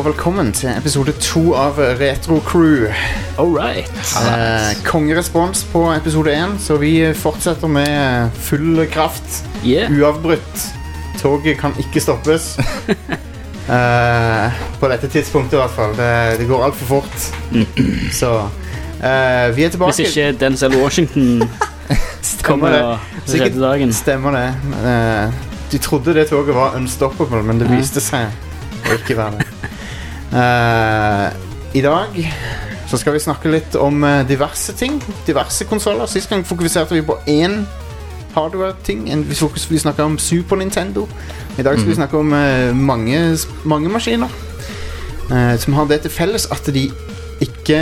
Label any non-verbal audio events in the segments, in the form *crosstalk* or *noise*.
Og velkommen til episode to av Retro Crew. All right. Eh, kongerespons på episode én, så vi fortsetter med full kraft. Yeah. Uavbrutt. Toget kan ikke stoppes. *laughs* Eh, på dette tidspunktet, i hvert fall. Det, det går altfor fort. Så eh, vi er tilbake. Hvis ikke Denzel Washington *laughs* kommer det. og redder dagen. Stemmer det. Eh, de trodde det toget var unstoppable, men det viste seg å ikke være det. *laughs* Eh, I dag så skal vi snakke litt om eh, diverse ting. Diverse konsoller. Sist gang fokuserte vi på én hardware-ting. Vi, snakka om Super Nintendo. I dag skal vi snakke om uh, mange, mange maskiner uh, som har det til felles at de ikke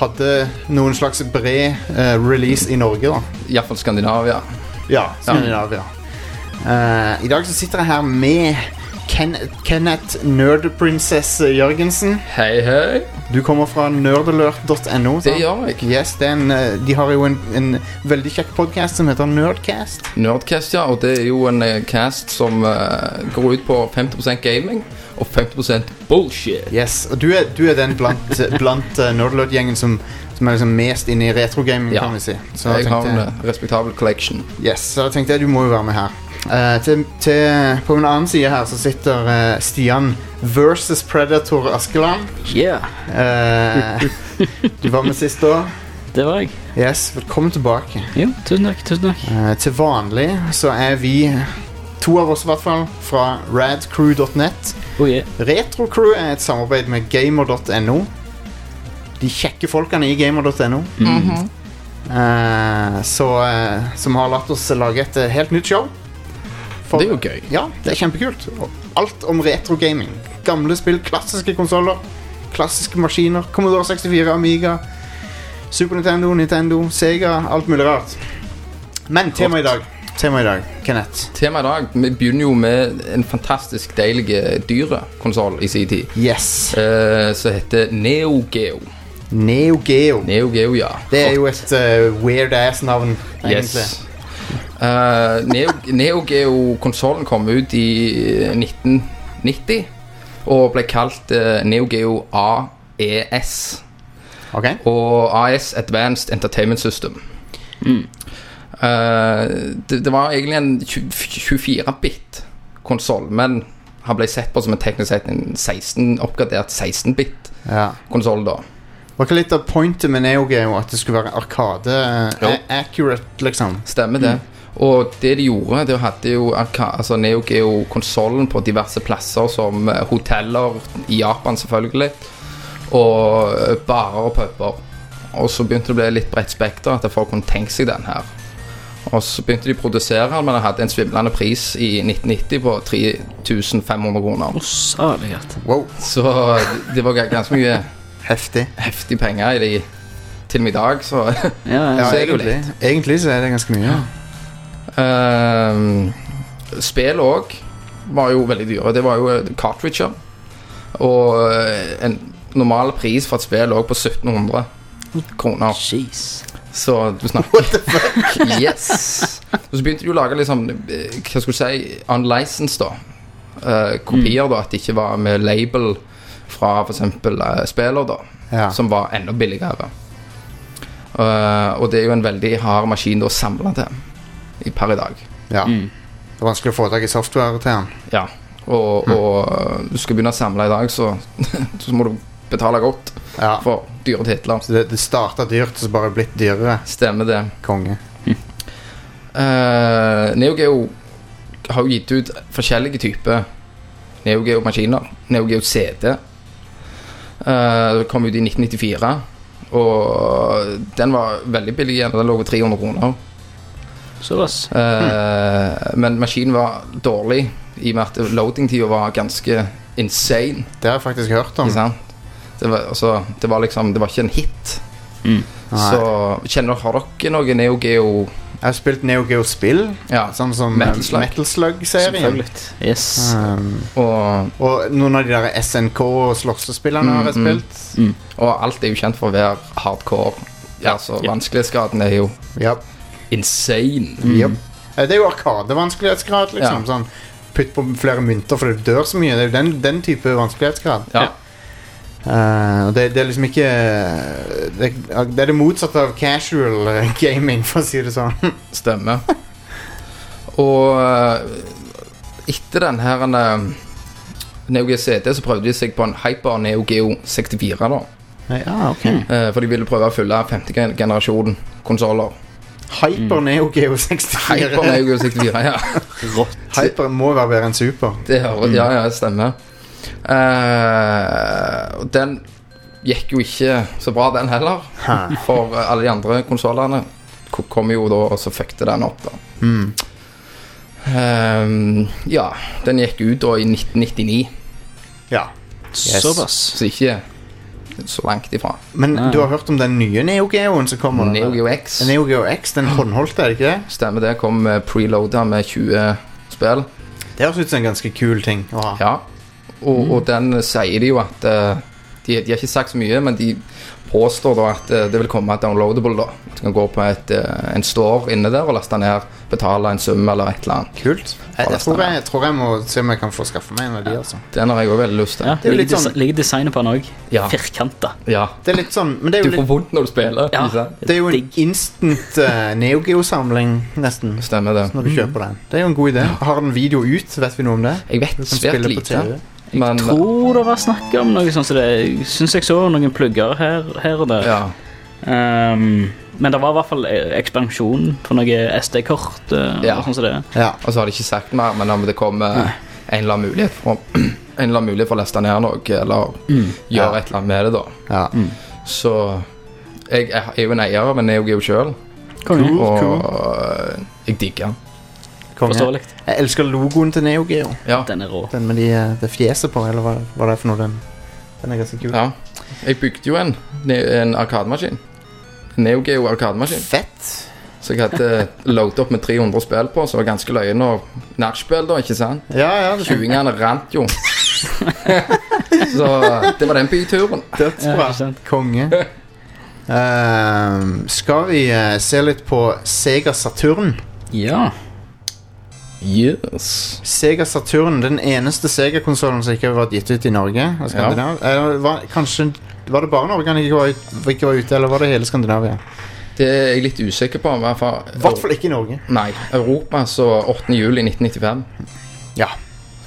hadde noen slags bred uh, release i Norge. da Iallfall Skandinavia. ja, Skandinavia. I dag så sitter jeg her med Ken Kenneth Nerdprinsess Jørgensen. Hei, hei. Du kommer fra nerdelert.no. Det gjør jeg. Yes, det er en, eh, de har jo en, en veldig kjekk podkast som heter Nerdcast. Nerdcast, ja. Og det er jo en eh, cast som uh, går ut på 50% gaming og 50% bullshit. Yes, og Du er, du er den blant, *laughs* blant uh, Nerdelert-gjengen som, som er liksom mest inne i retrogaming, Ja. kan vi si. Så jeg har en respektabel collection. yes, så da tenkte jeg du må jo være med her. Eh, til, til, på min annen side her så sitter uh, Stian versus Predator Askeland. Yeah, Uh, du var med sist da. *laughs* det var jeg. Yes, velkommen tilbake. Jo, tusen takk. tusen takk. Eh, til vanlig så er vi, to av oss i hvert fall, fra radcrew.net. Oh, yeah. Retrocrew er et samarbeid med gamer.no. De kjekke folkene i gamer.no. Eh, så, eh, som har latt oss lage et helt nytt show. For- Det er jo gøy. Ja, det er kjempekult. Alt om retrogaming. Gamle spill, klassiske konsoller, klassiske maskiner. Commodore 64, Amiga, Super Nintendo, Nintendo, Sega, alt mulig rart. Men temaet i dag, tema i dag, Kenneth. Temaet i dag Vi begynner jo med en fantastisk deilig dyrekonsoll i sin tid. Yes. eh, som heter Neo Geo. Neo Geo. Neo Geo, ja. Det er jo et uh, weird ass-navn, egentlig. Yes. Eh, Neo, Neo Geo-konsollen kom ut i 1990 og ble kalt uh, Neo Geo AES. Okay. Og AES Advanced Entertainment System. Eh, det, det var egentlig en 24-bit konsoll, men han ble sett på som en teknisk sett en 16, oppgradert 16-bit-konsoll Ja. da. Var ikke litt av pointet med Neo Geo at det skulle være arkade ja. Accurate, liksom? Stemmer det. Og det de gjorde, det hadde jo altså Neo Geo-konsollen på diverse plasser, som eh, hoteller i Japan, selvfølgelig, og eh, barer og puber. Og så begynte det å bli litt bredt spekter, at folk kunne tenke seg den her. Og så begynte de å produsere den, men den hadde en svimlende pris i 1990 på 3500 kroner. Oh. Wow, Så det var ganske mye heftig. heftig penger i de til og med i dag, så Ja, Ja, ja. *laughs* Så er det jo egentlig, egentlig så er det ganske mye. Uh, spill òg var jo veldig dyre. Det var jo eh, cartridger. Og eh, en normal pris for et spill lå på 1700 kroner. Jeez. Så du snakker What the fuck? *laughs* Yes. Og så begynte de å lage liksom eh, Hva skal du si Unlicensed, da. Eh, kopier, da. At det ikke var med label fra f.eks. Uh, spiller, da. Ja. Som var enda billigere. Uh, og det er jo en veldig hard maskin å samle til i per i dag. ja. Mm. Det er vanskelig å få tak i software til den. Ja. Og, og øh, du skal begynne å samle i dag, så, *laughs* så må du betale godt Ja. for dyre titler. Så det, det starta dyrt, og så bare blitt dyrere. Stemmer det. Konge. Uh, Neo Geo har jo gitt ut forskjellige typer Neo Geo-maskiner. Neo Geo CD. Uh, kom ut i 1994. Og den var veldig billig igjen. Den lå på 300 kroner. Såpass. Uh, Men maskinen var dårlig i og med at loading-tida var ganske insane. Det har jeg faktisk hørt om. Ikke sant? Det var, altså, det var liksom Det var ikke en hit. Mm. Så kjenner Har dere noe Neo Geo Jeg har spilt Neo Geo-spill, Ja. sånn som Metal Slug. Metal Slug-serien. Yes. Um, Og, og noen av de der SNK og slåssespillene har jeg spilt. mm. spilt. Mm. og alt er jo kjent for å være hardcore. Ja, så Ja. Vanskelighetsgraden er jo yep. insane. Yep. Eh, Det er jo arkadevanskelighetsgrad, liksom. Ja. Sånn putt på flere mynter fordi du dør så mye. Det er jo den, den type vanskelighetsgrad. Ja. Eh, og det, det er liksom ikke det, det er det motsatte av casual eh, gaming, for å si det sånn. *laughs* Stemmer. Og eh, etter den her Neo Geo CD så prøvde de seg på en Hyper Neo Geo 64. da ja, okay. uh, For de ville prøve å fylle femte gen- generasjon konsoller. Hyper Neo Geo 64. Hyper Neo Geo 64, ja. *laughs* Rått. Hyper må være bedre enn Super. Det ja, ja, det stemmer. Eh, og den gikk jo ikke så bra, den heller. For eh, alle de andre konsollene kom jo da, og så fuckte den opp, da. Mm. Um, ja, den gikk ut da i 1999, Ja. Såpass. så ikke så langt ifra. Men Nei. du har hørt om den nye Neo Geoen som kommer? Neo Geo X. Neo Geo X, den håndholdte, er det ikke det? Stemmer det. Kom eh, preloada med 20 spill. Det høres ut som en ganske kul ting å ha. Ja. Og, og den sier de jo at eh, de, de har ikke sagt så mye, men de påstår da at eh, det vil komme et downloadable. da At du kan gå på et, eh, en store inne der og laste ned, betale en sum eller et eller annet. Kult. Jeg, jeg, tror jeg, jeg tror jeg må se om jeg kan få skaffe meg en av de. altså Den har jeg òg veldig lyst til. Ja, Det er litt ligger, sånn- desi- ligger designet på den òg. Ja. Firkanta. Ja. Det er litt sånn Men det er Du får litt, vondt når du spiller. Ja. det er jo en instant uh, Neo Geo-samling, nesten. Stemmer det. Når du kjøper den. Det er jo en god idé. Har den video ut? Vet vi noe om det? Jeg vet svært lite, TV. men Tror det var snakk om noe sånt som det. Jeg syns jeg så noen plugger her, her og der. ja. Um, men det var i hvert fall ekspansjon for noe SD-kort. eh, Ja. og sånn. Ja. Og så har de ikke sagt mer, men om det kommer Nei. en eller annen mulighet for *clears throat* En eller annen mulighet for å leste ned noe, eller Mm. gjøre Ja. et eller annet med det, da. ja. Så jeg er er jo en eier av en er jo sjøl, og cool. jeg digger den. Forståelig. Jeg elsker logoen til Neo Geo. Ja. Den er rå. Den med de, eh, det fjeset på, eller hva, hva det er for noe. Den, den er ganske kul. ja. Jeg bygde jo en, en arkademaskin. Neo Geo arkademaskin. Fett. Så jeg hadde loadet opp med 300 spill på, så det var ganske løye Og nachspiel, da, ikke sant? Ja, ja. Tjuingene rant jo. *laughs* så det var den byturen. Dødsbra. Ja. Konge. Uh, *laughs* skal vi uh, se litt på Sega Saturn? Ja. Yes. Sega Saturn, den eneste Sega-konsollen som ikke har vært gitt ut i Norge. Ja. Var, kanskje Var det bare Norge han ikke var, ikke var ute, eller var det hele Skandinavia? Det er jeg litt usikker på. I hvert fall, ikke i Norge. Nei. Europa, så 8. juli 1995 Ja.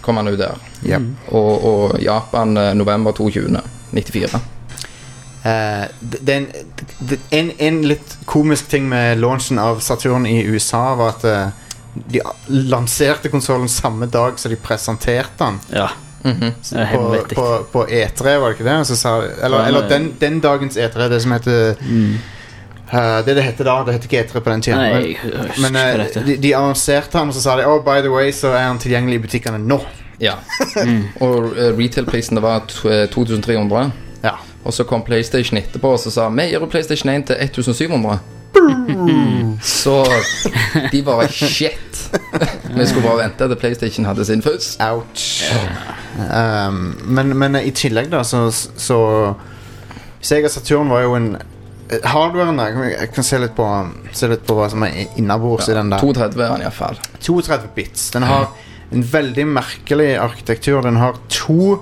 kom han ut der. Yep. Og, og Japan eh, november 22. 94. Eh, det, en, en, en litt komisk ting med launchen av Saturn i USA var at eh, de lanserte konsollen samme dag som de presenterte den. ja. Mm er På, på, på E3, var det ikke det? Så sa, eller Ja, eller den, den dagens E3, det som heter Mm. uh, Det det heter da. Det heter ikke E3 på den tida. Nei, men- heter. de, de annonserte han, og så sa de Oh, by the way, så er han tilgjengelig i butikkene nå. Ja. Mm. *laughs* Og uh, retail-prisen var eh, 2300. Ja. Og så kom PlayStation etterpå og så sa vi gir PlayStation 1 til 1700. *laughs* så de bare shit. vi skulle bare vente til PlayStation hadde sin først. Ouch. Um, men, men i tillegg, da, så, så Sega Saturn var jo en Hardwaren der, jeg kan se litt på, se litt på hva som er innabords i den der. 32 er den iallfall. 32 bits. Den har en veldig merkelig arkitektur. Den har to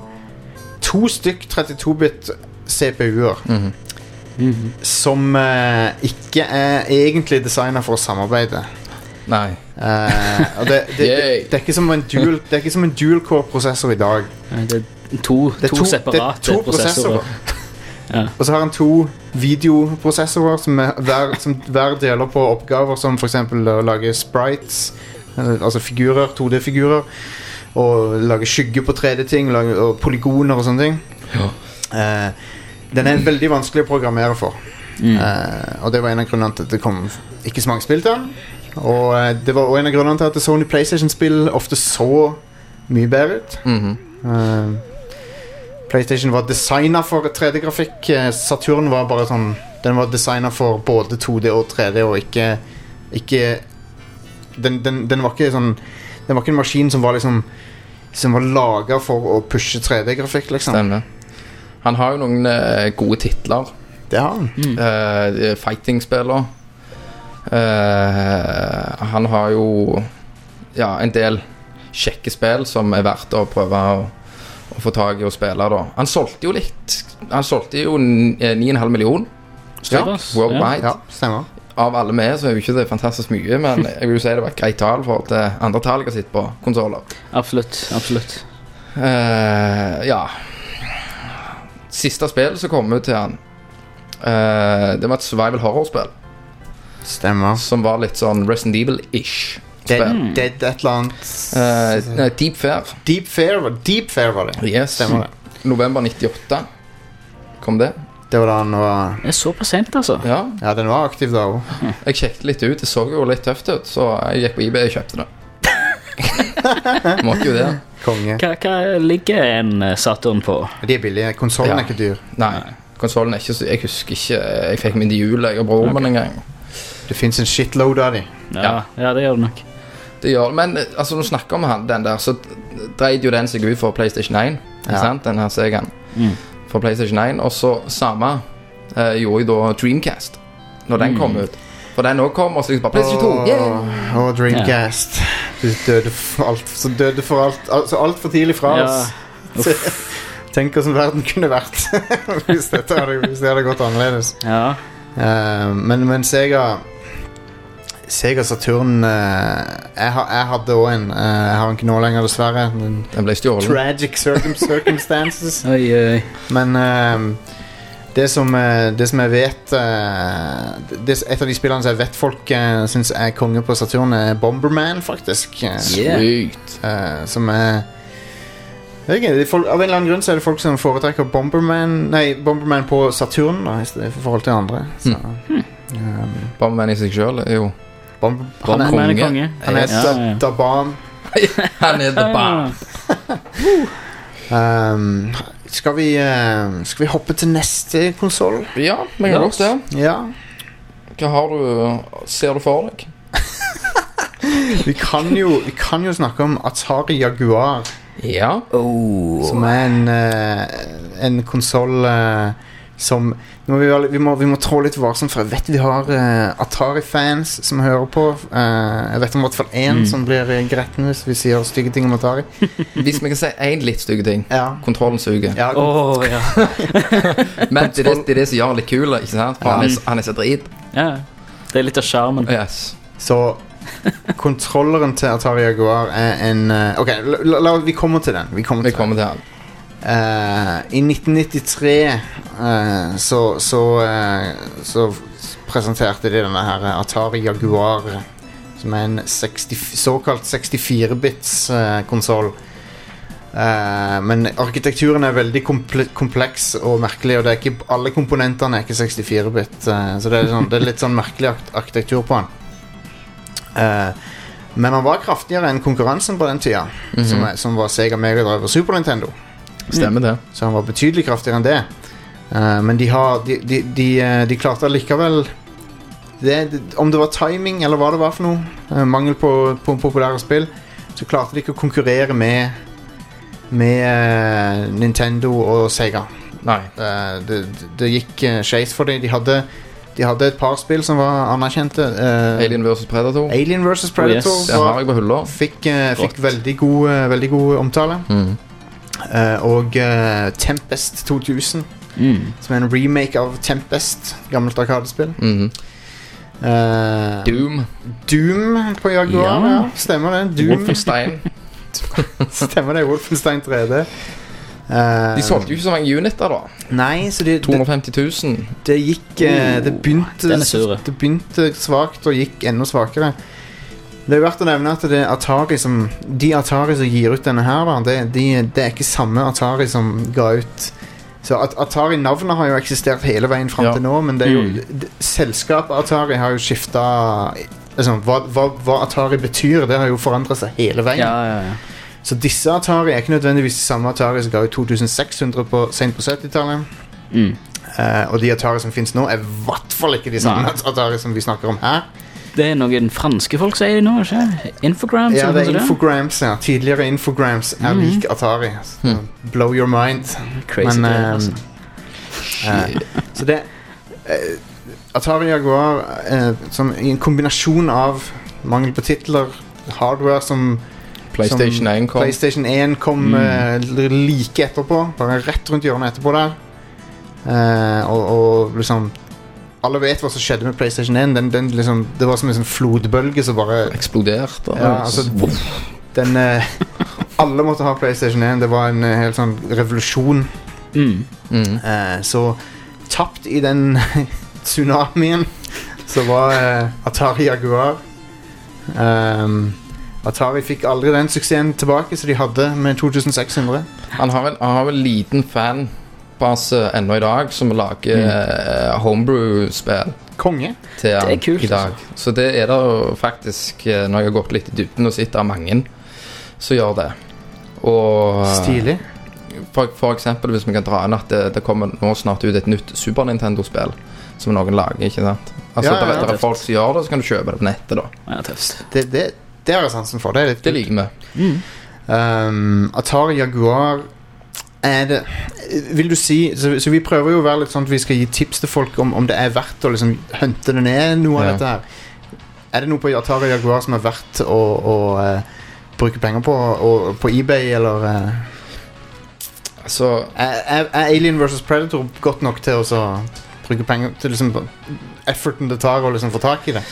To stykk 32-bit CPU-er Mhm. som eh, ikke er egentlig designa for å samarbeide. Nei. Eh, og det, det, det, det er ikke som en dual Det er ikke som en dual core-prosessor i dag. Nei, Det er to, Det er to, to- separate det er to prosessorer. *laughs* Ja. Og så har han to videoprosessorer som, er, hver, som hver deler på oppgaver som f.eks. å lage sprites, eh, altså figurer, 2D-figurer, og lage skygge på 3D-ting, og polygoner og sånne ting. Ja. Eh, den er veldig vanskelig å programmere for. Mm. Uh, og det var en av grunnene til at det kom ikke så mange spill til den. Og uh, det var også en av grunnene til at Sony PlayStation-spill ofte så mye bedre ut. Mm -hmm. uh, PlayStation var designa for 3D-grafikk. Eh, Saturn var bare sånn Den var designa for både 2D og 3D, og ikke Ikke den, den, den var ikke sånn Den var ikke en maskin som var liksom Som var laga for å pushe 3D-grafikk, liksom. Stemmer. Han har jo noen eh, gode titler. Det har han. Mm. Uh, Fighting-spiller. Eh, han har jo ja, en del kjekke spill som er verdt å prøve å, å få tak i og spille. da Han solgte jo litt Han solgte jo n- eh, 9,5 millioner Såpass, worldwide. Ja, stemmer. Av alle med så er jo ikke det fantastisk mye, men jeg vil jo si det var et greit tall i forhold til andre tall jeg har sett på konsoller. Absolutt. absolutt Uh, ja Siste spillet som kom ut til han, eh, det var et survival horror-spill. Stemmer. Som var litt sånn Resident Evil-ish. Dead, spill. dead et eller annet Eh, nei, Deep Fair. Deep Fair var Deep Fair var det. Yes. Stemmer det. November 98 kom det. Det var da han var Det er såpass sent, altså. Ja, Ja, den var aktiv da òg. jeg sjekket litt ut. Det så jo litt tøft ut, så jeg gikk på eBay og kjøpte det. *laughs* Måtte jo det. Konge. Hva, hva ligger en eh, Saturn på? De er billige. Konsollen Ja. er ikke dyr. Nei, konsollen er ikke så Jeg husker ikke Jeg fikk min til jul, jeg og broren min en gang. Det fins en shitload av de. Ja, Ja. ja det gjør det nok. Det gjør Men eh, altså, når du snakker om han, den der, så dreide jo den seg ut for PlayStation 1. Ikke Ja. sant? Den her Segaen. Mm. For PlayStation 1. Og så samme eh, gjorde jo da Dreamcast, når den kom ut. For den òg kom, og så liksom bare PlayStation 2. Åh, Yeah! åh, Dreamcast. Du døde for alt som døde for alt Altså altfor tidlig fra Ja. oss. *laughs* Tenk hvordan verden kunne vært *laughs* hvis, dette hadde, hvis det hadde gått annerledes. Ja. Eh, men, men Sega Sega Saturn eh, jeg, har- jeg hadde òg en. eh, jeg har den ikke nå lenger, dessverre. Men Den ble stjålet. tragic circum *laughs* circumstances. Oi, oi. Men ehm, det, som, eh, det som jeg vet eh, det, Et av de spillene som jeg vet folk uh, syns er konge på Saturn, er Bomberman, faktisk. eh, eh, som er ikke, det er folk, Av en eller annen grunn så er det folk som foretrekker Bomberman Nei, Bomberman på Saturn da, i forhold til andre. Så, ehm, Bomberman i seg sjøl er jo Bomb han er, Bomberman er konge. konge. han er Ja, ja, ja. Dabam. *laughs* Han er the bomb. Ehm, *laughs* skal, vi, eh, skal vi hoppe til neste konsoll? Ja, men jeg har godt det. Ja. Hva har du Ser du for deg? *laughs* Vi kan jo, vi kan jo snakke om Atari Jaguar, Ja. som er en, uh, en konsoll som nå må vi, vi, må, vi må trå litt varsomt, for jeg vet vi har uh, Atari-fans som hører på. Uh, jeg vet om i hvert fall én som blir eh, gretten hvis vi sier stygge ting om Atari. *laughs* Hvis vi kan si én litt stygg ting. Ja, Kontrollen suger. ja oh, *laughs* ja. *laughs* Men det er det, det er det som gjør han litt kul, ikke sant? For han, er, han er så drit. ja. Det er litt av sjarmen. Yes. Så kontrolleren til Atari Jaguar er en uh, Ok, la, la, la, vi kommer til den. Vi kommer til den. kommer til han. Eh, I 1993 uh, så, så, uh, så presenterte de denne her Atari Jaguar, som er en 60, såkalt 64-bits uh, konsoll. Eh, men arkitekturen er veldig komple kompleks og merkelig, og det er ikke, alle komponentene er ikke 64-bit. eh, så det er, sånn, det er litt sånn merkelig ark arkitektur på den. Eh, men han var kraftigere enn konkurransen på den tida, mm -hmm. som var Sega Mega Drive og Super Nintendo. Stemmer det. Så han var betydelig kraftigere enn det. Eh, men de har De, de, de, eh, de klarte allikevel det, Om det var timing, eller hva det var for noe, eh, mangel på, på populære spill, så klarte de ikke å konkurrere med Med eh, Nintendo og Sega. Nei. Eh, det, det, det gikk uh, skeis for dem. De hadde, de hadde et par spill som var anerkjente. eh, Alien vs. Predator. Alien vs. Predator yes. Det har var, jeg på hylla. fikk, eh, fikk Rått. veldig, god, eh, veldig god omtale. Mm. Eh, og eh, Tempest 2000, Mm. som er en remake av Tempest, gammelt arkadespill. Mhm. Eh, Doom. Doom på Jaguar, ja. Ja. Stemmer det. Doom, Wolfenstein. *laughs* stemmer det. Wolfenstein 3D. Uh, De solgte jo ikke så mange uniter, da. Nei, så det, det, 250 000. det gikk uh, Det begynte Den er. Det begynte svakt og gikk enda svakere. Det er verdt å nevne at det er Atari som De Atari som gir ut denne her, da, det, de, det er ikke samme Atari som ga ut Så at Atari-navnet har jo eksistert hele veien fram Ja. til nå, men det er jo Mm. Selskapet Atari har jo skifta liksom, hva, hva, hva Atari betyr, det har jo forandra seg hele veien. Ja, ja, ja. Så disse Atari er ikke nødvendigvis samme Atari som ga ut 2600 på, sent på 70-tallet. Mm. Uh, og de Atari som finnes nå, er i hvert fall ikke de samme Atari som vi snakker om her. Det er noen franske folk sier det nå, ikke? Infograms? Ja, det er? Infograms, ja. Tidligere Infograms er Mhm. lik Atari. Mm. Blow your mind. Crazy Men, um, uh, så det uh, Atari Jaguar uh, som i en kombinasjon av mangel på titler, hardware som PlayStation 1 kom. PlayStation 1 kom mm. like etterpå. Bare rett rundt hjørnet etterpå der. Eh, og, og liksom Alle vet hva som skjedde med PlayStation 1. Den, den liksom, det var som en sånn flodbølge som bare Eksplodert. Ja, altså, Den eh, Alle måtte ha PlayStation 1. Det var en eh, helt sånn revolusjon. Mm. mm. Eh, så tapt i den *laughs* tsunamien så var eh, Atari Jaguar. Um, Atari fikk aldri den suksessen tilbake som de hadde med 2600. Han har en, han har en liten fanbase ennå i dag som lager mm. homebrew-spill Konge. til han Det er kult, i dag. Så det er det faktisk, eh, når jeg har gått litt i dybden og sett av mange som gjør det. Og Stilig. for, for eksempel hvis vi kan dra inn at det, det kommer nå snart ut et nytt Super Nintendo-spill som noen lager, ikke sant? Altså, Ja, ja, det, ja. det er folk som gjør det, så kan du kjøpe det på nettet, da. Ja, tøft. Det, det, det har jeg sansen for. Det er litt Det kult. liker vi. Mm. Um, Atari Jaguar er det Vil du si så, så vi prøver jo å være litt sånn at vi skal gi tips til folk om, om det er verdt å liksom hunte det ned, noe av Ja. dette her. Er det noe på Atari Jaguar som er verdt å, å uh, bruke penger på, og, på eBay, eller uh, Altså, er, er Alien vs. Predator godt nok til å så bruke penger til liksom efforten det tar å liksom få tak i det?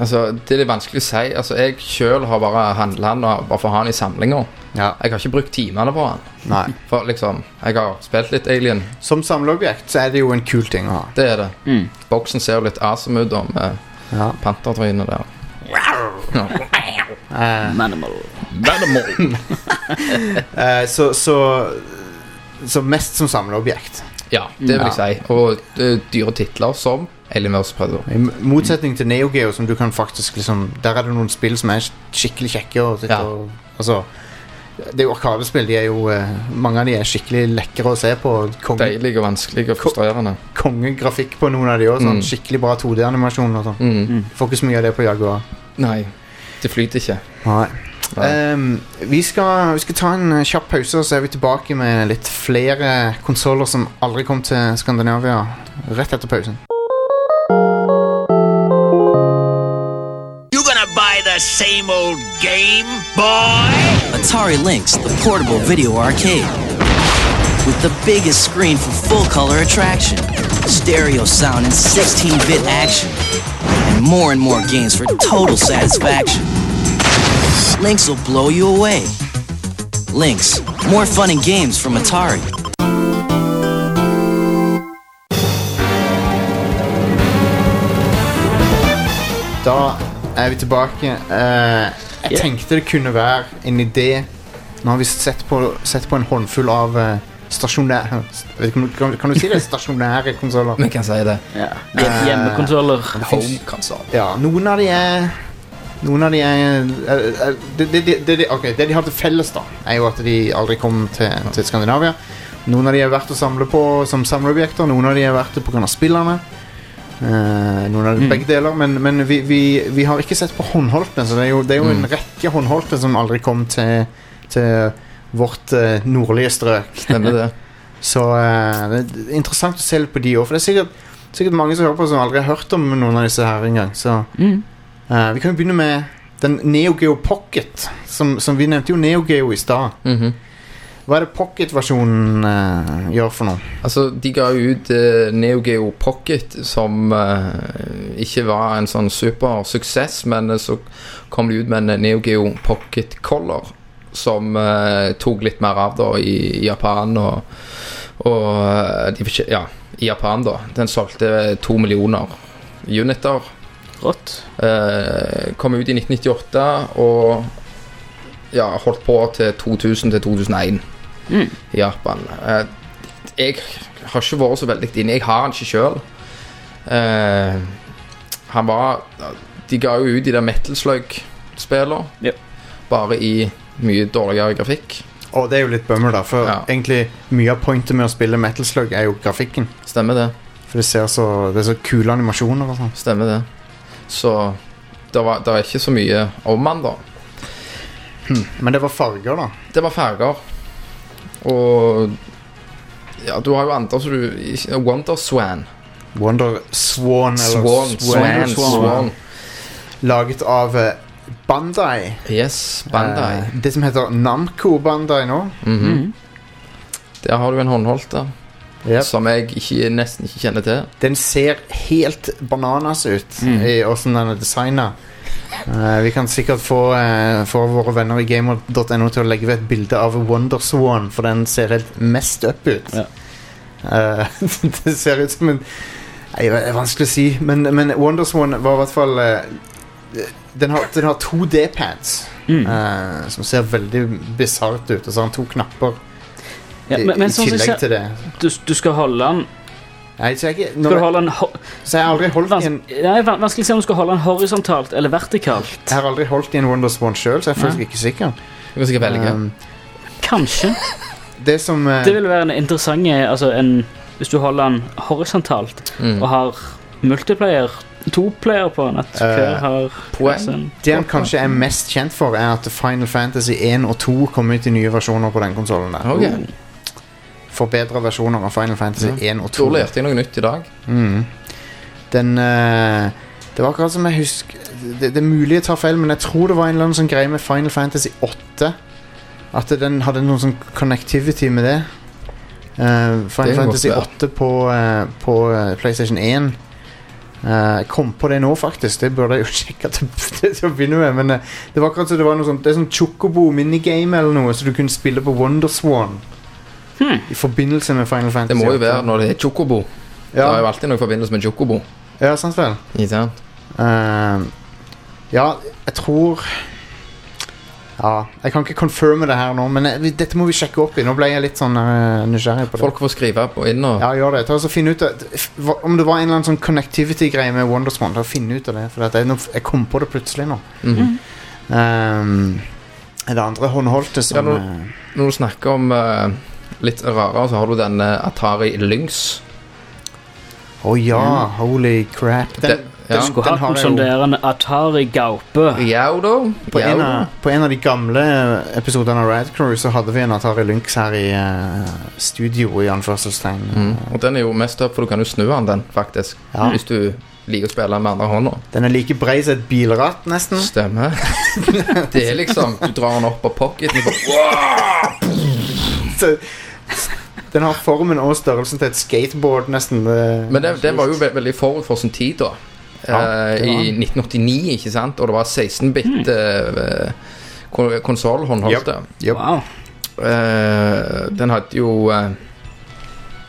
Altså, det er litt vanskelig å si. Altså, jeg sjøl har bare handla den bare for å ha den i samlinga. Ja. Jeg har ikke brukt timene på den. Nei. *laughs* For liksom, jeg har spilt litt Alien. Som samleobjekt så er det jo en kul ting å ha. Det er det. Mm. Boksen ser jo litt awesome ut da, med Ja. pantertrynet der. *laughs* Eh, Manimal. *laughs* Eh, så, så Så mest som samleobjekt. Ja, det vil jeg si. Og eh, dyre titler som Alien vs. Predator. I motsetning til Neo Geo, som du kan faktisk liksom Der er det noen spill som er skikkelig kjekke. Og, sitte Ja. og, altså, det er jo arkadespill. De er jo eh, Mange av de er skikkelig lekre å se på. Konge, Deilig og vanskelig og frustrerende. kongegrafikk på noen av de òg. Sånn, Mm. Skikkelig bra 2D-animasjon. og sånn. Mm. Får ikke så mye av det på Jaguar. Nei, det flyter ikke. Nei. Nei. Ehm, vi, skal, vi skal ta en eh, kjapp pause, og så er vi tilbake med litt flere konsoller som aldri kom til Skandinavia. Rett etter pausen. Same old game, boy? Atari Lynx, the portable video arcade. With the biggest screen for full color attraction, stereo sound and 16 bit action, and more and more games for total satisfaction. Lynx will blow you away. Lynx, more fun and games from Atari. Da er vi tilbake. Uh, jeg Yeah. tenkte det kunne være en idé Nå har vi sett på, sett på en håndfull av uh, stasjonære *laughs* kan, kan du si det? *laughs* Stasjonære konsoller. Vi kan si det. Ja. Uh, Hjemmekonsoller. Home. Ja, noen av de er Noen av de er eh, eh, det, det, det, det, ok, det de har til felles, da, er jo at de aldri kom til, til Skandinavia. Noen av de er verdt å samle på som samleobjekter, noen av de er verdt det pga. spillerne. Eh, noen av Mm. begge deler, men, men vi, vi, vi har ikke sett på håndholdte. Så det er jo, det er jo en Mm. rekke håndholdte som aldri kom til, til vårt eh, nordlige strøk. *laughs* Så eh, det er interessant å se litt på de òg. For det er sikkert, sikkert mange som hører på som aldri har hørt om noen av disse her engang. Så Mm. vi kan jo begynne med den Neo Geo Pocket. Som, som vi nevnte jo Neo Geo i stad. Mhm. Hva er det Pocket-versjonen eh, gjør for noe? Altså, de ga ut uh, Neo Geo Pocket, som uh, ikke var en sånn supersuksess, men uh, så kom de ut med en Neo Geo Pocket Color, som tok litt mer av da i, i Japan og, og de, Ja, i Japan, da. Den solgte to millioner uniter. Rått. Eh, kom ut i 1998 og ja, holdt på til 2000 til 2001 Mm. i Japan. Eh, jeg har ikke vært så veldig inne. Jeg har han ikke sjøl. han var De ga jo ut de der Metal Slug-spillene, Ja. bare i mye dårligere grafikk. Og det er jo litt bummer, da. For Ja. egentlig mye av pointet med å spille Metal Slug er jo grafikken. Stemmer det. For det ser så Det er så kule animasjoner og sånn. Stemmer det. Så det, var, det er ikke så mye om han, da. Men det var farger, da. Det var farger. Og Ja, du har jo andre som du Wonderswan. Wonder Swan. Swan eller Swan. Swan. Swan. Swan. Laget av eh, Bandai. Yes, Bandai. Eh, det som heter Namco Bandai nå. Mhm. Der har du en håndholdt der, Yep. som jeg ikke, nesten ikke kjenner til. Den ser helt bananas ut Mm. i åssen den er designa. vi kan sikkert få, uh, få våre venner i gamer.no til å legge ved et bilde av Wonderswan, for den ser helt mest up ut. Ja. Uh, *laughs* det ser ut som en Nei, Det er vanskelig å si, men, men Wonderswan var i hvert fall eh, Den har, den har to D-pads, Mm. eh, som ser veldig bisart ut. Og så har den to knapper Ja, men, men i sånn tillegg til det. du, du skal holde den Nei, så jeg, når, Skal du holde den så jeg har aldri holdt i en Nei, vanskelig å se om du skal holde den horisontalt eller vertikalt. Jeg har aldri holdt i en Wonderswan sjøl, så jeg er faktisk ikke sikker. Du kan sikkert velge. Um, Kanskje. det som uh, Det vil være en interessant altså en, Hvis du holder den horisontalt Mm. og har multiplayer, to player på den, at har Poeng. Det han kanskje er mest kjent for, er at Final Fantasy 1 og 2 kom ut i nye versjoner på den konsollen. der. Forbedra versjoner av Final Fantasy Ja. 1 og 2. Da lærte jeg noe nytt i dag. Mm. Den eh, Det var akkurat som jeg husker det, det er mulig jeg tar feil, men jeg tror det var en eller annen sånn greie med Final Fantasy 8. At den hadde noen sånn connectivity med det. Eh, Final Det Fantasy godt 8 på, eh, på eh, PlayStation 1. Eh, Jeg kom på det nå, faktisk. Det burde jeg jo *laughs* sjekke til, til å begynne med. Men eh, det var akkurat som det var noe sånt Det er sånn Chocobo minigame eller noe, så du kunne spille på Wonderswan. Hmm. I forbindelse med Final Fantasy Det må jo være når det er Chocobo. Det er jo alltid noe i forbindelse med Chocobo. ja, sant vel. Uh. Ja, jeg tror Ja, jeg kan ikke confirme det her nå, men jeg, dette må vi sjekke opp i. Nå ble jeg litt sånn uh, nysgjerrig på det. Folk får skrive på inn og Ja, gjør det. Ta og så finne ut Om det var en eller annen sånn connectivity-greie med Wonderswan. Ta og finne ut av det. For jeg, jeg kom på det plutselig nå. Mhm. Um, er det andre håndholdte som Ja, nå- eh, Når du snakker om eh, litt rarere, så har du den eh, Atari Lynx. Å ja, holy crap. Den, Den- ja. den, Skulle hatt en jo sånn der Atari Gaupe. Ja da. på Ja en, av, på en av de gamle episodene av Rad Crew så hadde vi en Atari Lynx her i uh, studio, i anførselstegn. Mm. Og den er jo mest opp, for du kan jo snu den, den faktisk. Ja. Hvis du liker å spille med andre hånda. Den er like brei som et bilratt, nesten. Stemmer. *laughs* det er liksom Du drar den opp av pocketen og bare *laughs* Så, *laughs* den har formen og størrelsen til et skateboard, nesten. Men den, den var jo ve veldig forut for sin tid, da. Ja, eh, I 1989, ikke sant? Og det var 16-bit eh, kon konsoll håndholdte. Yep. Wow. Eh, den hadde jo eh,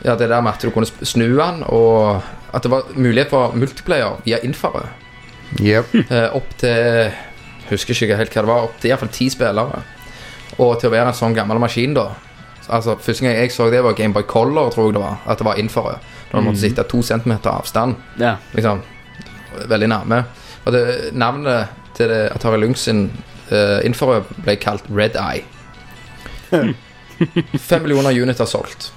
Ja, det der med at du kunne snu den, og at det var mulighet for multiplayer via infrarød. Yep. Eh, opp til Husker ikke helt hva det var. Opp til iallfall ti spillere. Og til å være en sånn gammel maskin, da. Altså, Første gang jeg så det, var Gameboy Color, tror jeg det var. At det var infrarød. Når du måtte sitte to centimeter avstand. Ja. Liksom veldig nærme. Og det, navnet til det Atari Lynx sin uh, infrarød ble kalt Red Eye. *laughs* Fem millioner uniter solgt.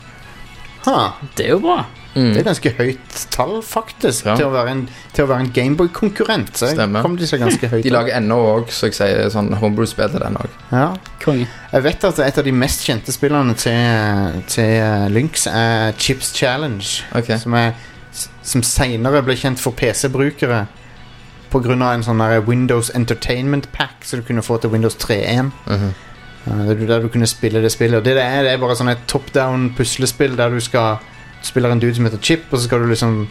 Ha, Det er jo bra. Det er ganske høyt tall, faktisk, Ja. til å være en, en Gameboy-konkurrent. Så kom de seg ganske høyt. De lager ennå òg, så jeg sier, sånn homebrew-spill til den òg. ja. Jeg vet at et av de mest kjente spillene til, til eh, Lynx er Chips Challenge. Okay. Som, er, som senere ble kjent for PC-brukere pga. en sånn Windows Entertainment Pack som du kunne få til Windows 3.1. Mhm. Uh, der, du- der du kunne spille det spillet. Og det det er, det er bare sånn et top down puslespill der du skal spiller en dude som heter Chip, og så skal du liksom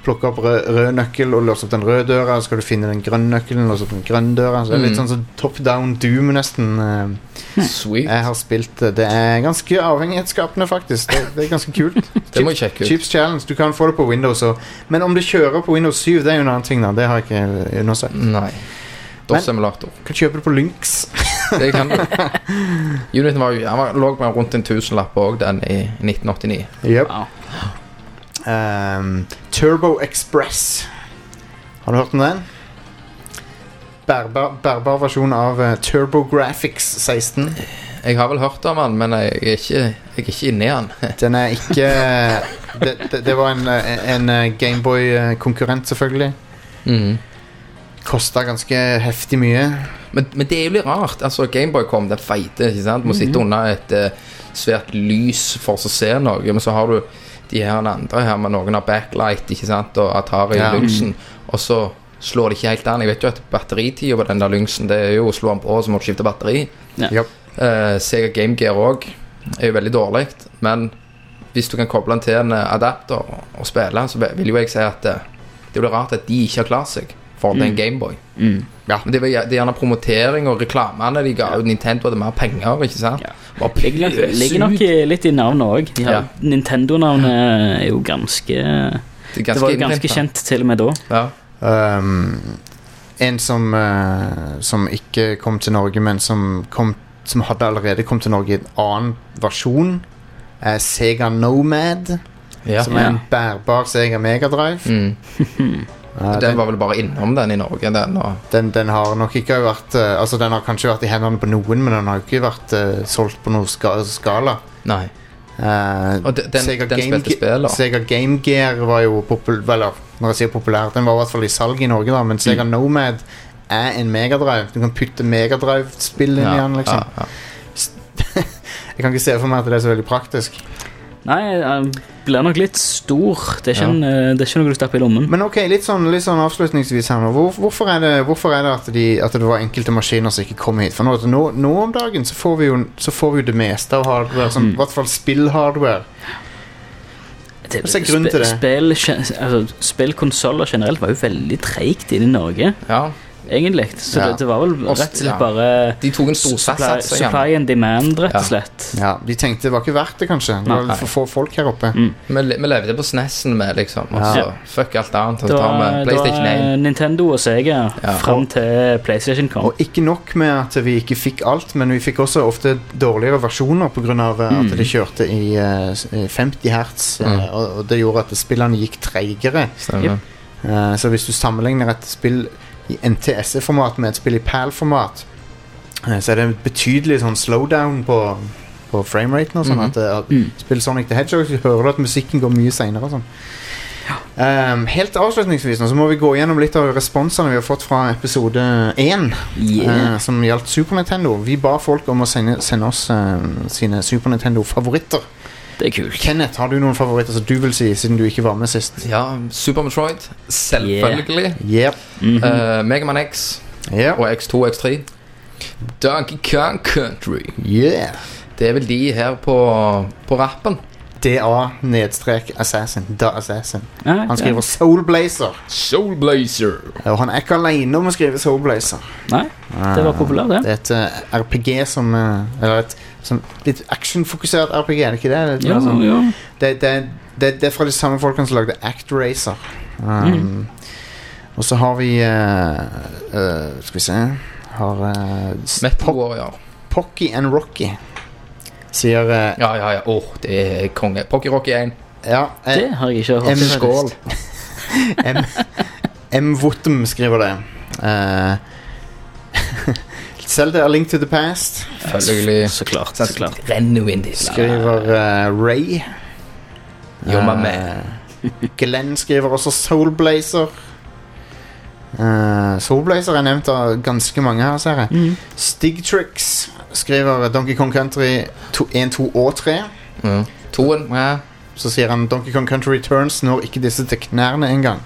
plukke opp rød, rød nøkkel og låse opp den røde døra. Og så skal du finne den grønne nøkkelen og låse opp den grønne døra. Så det er litt Mm. sånn så top down Doom, nesten. Uh, Sweet. jeg har spilt det. Det er ganske avhengighetsskapende, faktisk. Det, det er ganske kult. *laughs* Det må sjekke ut. Chips Challenge, du kan få det på Windows òg. Men om det kjører på Windows 7, det er jo en annen ting. da Det har jeg ikke undersøkt. Nei. DOS-emulator. Kan kjøpe det på Lynx. *laughs* Det kan du. *laughs* Uniten var var, lå på rundt en tusenlapp òg, den i 1989. Yep. Wow. Um, Turbo Express. Har du hørt om den? Bærbar, bærbar versjon av uh, Turbo Graphics 16. Jeg har vel hørt om den, men jeg er ikke, jeg er ikke inni den. *laughs* Den er ikke Det, det, det var en, en uh, Gameboy-konkurrent, selvfølgelig. Mm. Kosta ganske heftig mye. Men, men det er jo litt rart. Altså, Gameboy kom, den feite. ikke sant? Må sitte under et uh, svært lys for å se noe. Men så har du de her andre her med noen har backlight ikke sant? og Atari Ja. Lynxen. Og så slår det ikke helt an. Jeg vet jo at batteritida på den der Lynxen Det er jo å slå den på, så må du skifte batteri. Ja. Uh, Sega Game Gear òg er jo veldig dårlig, men hvis du kan koble den til en eh, adapter og, og spille, så vil jo jeg si at det, det blir rart at de ikke har klart seg for er en Gameboy. Mm. Ja. Men det var det er gjerne promotering og reklamene de ga. Nintendo hadde mer penger, ikke sant? Ja. Bare Ligger nok, ligger nok litt i navnet òg. Ja. Nintendo-navnet er jo ganske Det ganske Det var jo ganske innprintet. kjent til og med da. Ja. Um, en som, uh, som ikke kom til Norge, men som, kom, som hadde allerede kommet til Norge i en annen versjon, er Sega Nomad. Ja. Som er en bærbar Sega Megadrive. Mm. *laughs* Uh, Den den, var vel bare innom den i Norge, den. Den, den har nok ikke vært eh, Altså Den har kanskje vært i hendene på noen, men den har ikke vært uh, solgt på noen ska skala. nei. Uh, Og den- Sega den Game spilte spill, da. Sega Game Gear var jo populær Eller, når jeg sier populær, den var i hvert fall i salg i Norge, da, men Sega Mm. Nomad er en Megadrive. Du kan putte Megadrive-spill inn i den, liksom. ja, ja. *laughs* Jeg kan ikke se for meg at det er så veldig praktisk. Nei, den blir nok litt stor. Det er ikke, Ja. en, eh, det er ikke noe du stapper i lommen. Men ok, litt sånn, litt sånn avslutningsvis her nå. Hvor, hvorfor, er det, hvorfor er det at, de, at det var enkelte maskiner som ikke kom hit? For nå, nå, nå om dagen så får vi jo, så får vi jo det meste av hardware, som, Mm. i hvert fall spill-hardware. Det- Hva er grunnen til det? Spill, gen- altså, spillkonsoller generelt var jo veldig treigt inne i Norge, ja. Egentlig. Så Ja. det, det var vel rett og Ja. slett bare De tok en supply, storsats igjen. supply and demand, rett og slett. Ja, De tenkte det var ikke verdt det, kanskje. Det var for få folk her oppe. Mm. Vi, le- vi levde på SNES-en med, liksom. Og så Ja. fuck alt annet. Og Det tar var, vi det PlayStation var 1. Nintendo og Sega Ja. fram til PlayStation kom. Og ikke nok med at vi ikke fikk alt, men vi fikk også ofte dårligere versjoner pga. Mm. at det kjørte i eh, s- i 50 hertz, eh, Mm. og, og det gjorde at spillene gikk treigere. Stemmer. Eh, så hvis du sammenligner et spill i NTSE-format med et spill i PAL-format, eh, så er det en betydelig sånn slowdown på, på frameraten og sånn. At, eh, at Mm. Spiller Sonic the Hedgehog, så hører du at musikken går mye seinere sånn. Um, helt avslutningsvis nå så må vi gå gjennom litt av responsene vi har fått fra episode 1. Yeah. uh, som gjaldt Super Nintendo. Vi ba folk om å sende, sende oss uh, sine Super Nintendo-favoritter. Det er kult. Kenneth, har du noen favoritter som du vil si, siden du ikke var med sist? Ja, Super Metroid. Selvfølgelig. Yep. Mm -hmm. uh, Megaman X yep. og X2 og X3. Donkey Kong Country. yeah. Det er vel de her på, på rappen. DA-assassin. Da Assassin. Han skriver Soulblazer. Soulblazer. Og han er ikke alene om å skrive Soulblazer. Nei, det var populært, det. Det er et eh, RPG som eh, Eller et som, litt actionfokusert RPG, er det ikke det? Det, er Ja, sånn- ja. det, det, det, det er fra de samme folkene som lagde Act Racer. Um, Og så har vi uh, uh, Skal vi se Har uh, Metal ja. Pocky and Rocky. Sier uh, Ja, ja, ja. Åh, det er konge. Pocky Rocky 1. Ja, eh, Det har jeg ikke hørt. M. Skål. M. M. Votum skriver det. Uh, Zelda A Link to the Past Selvfølgelig. Så klart. så klart. Renner jo inn dit. skriver uh, Ray. Jo, my Eh, man. Glenn skriver også Soulblazer. Uh, Soulblazer er nevnt av ganske mange her, ser jeg. Mm. Stigtrix skriver Donkey Kong Country 1, 2 og 3. Mm. Toen, ja. Så sier han Donkey Kong Country Returns når ikke disse til knærne engang.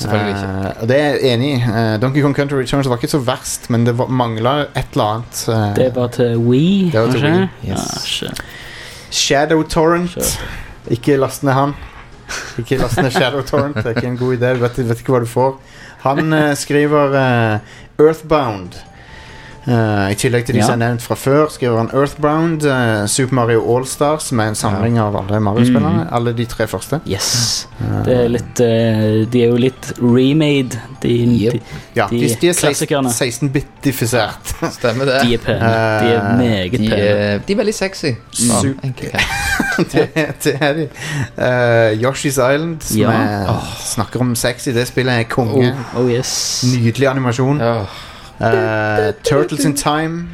Selvfølgelig ikke. Uh, det er jeg enig i. Uh, Donkey Kong Country Returns var ikke så verst, men det mangla et eller annet. Uh, Det var til We, Det var til kanskje? Wii, yes. Ah. Shadow Torrent. Sure. Ikke last ned han. Ikke last ned Shadow Torrent. Det er ikke en god idé. Du vet, vet ikke hva du får. Han skriver Earthbound. Eh, I tillegg til de Ja. som er nevnt fra før, skriver han Earthbound, eh, Super Mario Allstars, som er en samling av alle Mario-spillerne. Alle de tre første. Yes. Det er litt eh, De er jo litt remade, de, Yep. de, Ja, de, De de er klassikerne. 16-bitifisert. *laughs* Stemmer det. de er pene. De er meget meget De pene. er, de er veldig sexy. Sånn, *laughs* det, det er de. Uh, Yoshi's Island, som Ja. er, snakker om sexy. Det spillet er konge. Oh yes. Nydelig animasjon. Ja. Eh, Turtles in Time.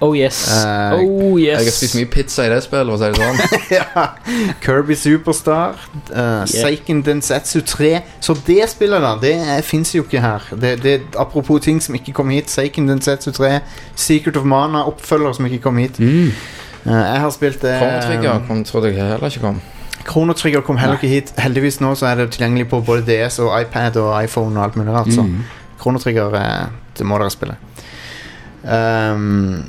Oh yes. Uh, oh yes. Jeg har spist mye pizza i det spillet, for å si det sånn. *laughs* ja. Kirby Superstar. Uh, Seiken Densetsu 3. Så det spillet, da, det fins jo ikke her. Det, det, apropos ting som ikke kom hit. Seiken Densetsu 3. Secret of Mana, oppfølger som ikke kom hit. Mm. Uh, jeg har spilt det Chrono Trigger kom, trodde jeg heller ikke kom. Chrono kom heller ikke hit. Heldigvis nå så er det tilgjengelig på både DS og iPad og iPhone og alt mulig rart. Så Mm. Chrono Trigger, det må dere spille. Ehm,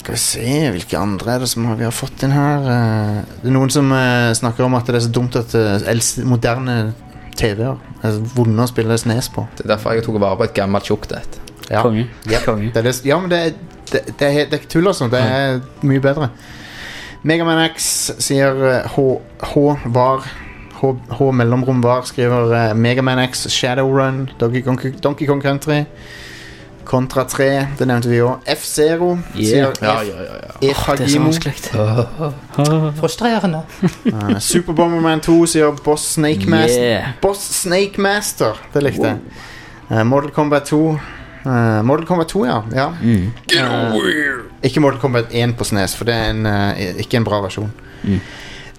skal vi se Hvilke andre er det som vi har fått inn her? Eh, det er noen som eh, snakker om at det er så dumt at eh, moderne TV-er er vonde å spille Snes på. Det er derfor jeg tok vare på et gammelt tjukt et. Ja. Konge. Yep. Konge. Det er det, ja, men det, er- det, det, er, det er ikke tull, altså. Det er mye bedre. Megaman X sier H, H var H, H mellomrom var skriver uh, Megaman X Shadowrun, Donkey Kong, Donkey Kong Country, Contra 3, det nevnte vi òg. F-Zero Yeah. Ja, ja, ja, ja. Det er så Efagimo. vanskelig. *laughs* Frustrerende. Uh, Super Bomberman 2 sier Boss Snake Master. Yeah. Boss Snake Master, det likte jeg. Uh, Mortal Kombat 2. Uh, Mortal Kombat 2, ja. ja. Mm. Uh, ikke Mortal Kombat 1 på Snes, for det er en, uh, ikke en bra versjon. Mm.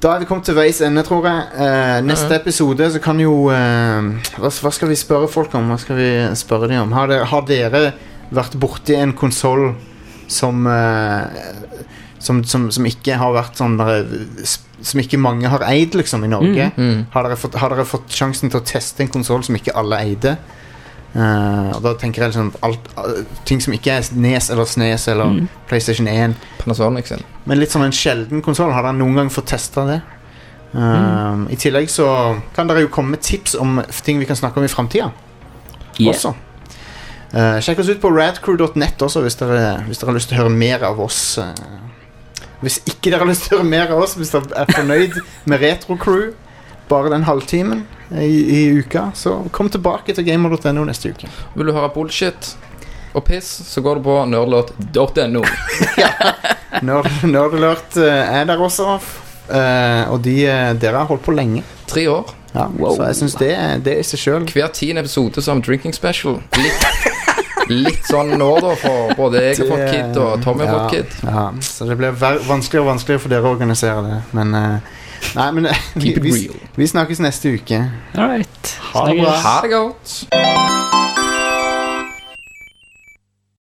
Da er vi kommet til veis ende, tror jeg. Uh, neste episode så kan jo uh, hva, hva skal vi spørre folk om? Hva skal vi spørre dem om? Har dere, har dere vært borti en konsoll som, uh, som, som Som ikke har vært sånn der, Som ikke mange har eid, liksom, i Norge? Mm. Har, dere fått, har dere fått sjansen til å teste en konsoll som ikke alle eide? Eh, og da tenker jeg liksom alt, eh, ting som ikke er Nes eller Snes eller Mm. PlayStation 1. Panasonic sin. Men litt sånn en sjelden konsoll. Har dere noen gang fått testa det? Eh, I tillegg så kan dere jo komme med tips om ting vi kan snakke om i framtida Yeah. også. Eh, sjekk oss ut på radcrew.net også hvis dere, hvis dere har lyst til å høre mer av oss. hvis ikke dere har lyst til å høre mer av oss, hvis dere er fornøyd med Retrocrew, bare den halvtimen i, i uka, så kom tilbake til gamer.no neste uke. Vil du høre bullshit og piss, så går du på nerdlot.no. *laughs* ja. Nerdalert eh, er der også, Uh, og de, eh, dere har holdt på lenge. Tre år. Ja, Wow. Så jeg syns det, er- det i seg sjøl Hver tiende episode som drinking special. Litt, litt sånn nå, da, for både jeg har fått kid, og Tommy har fått kid. Ja, så det blir vanskeligere og vanskeligere for dere å organisere det. Men eh, Nei, men vi, vi, vi snakkes neste uke. All right. Ha det bra. Ha det godt.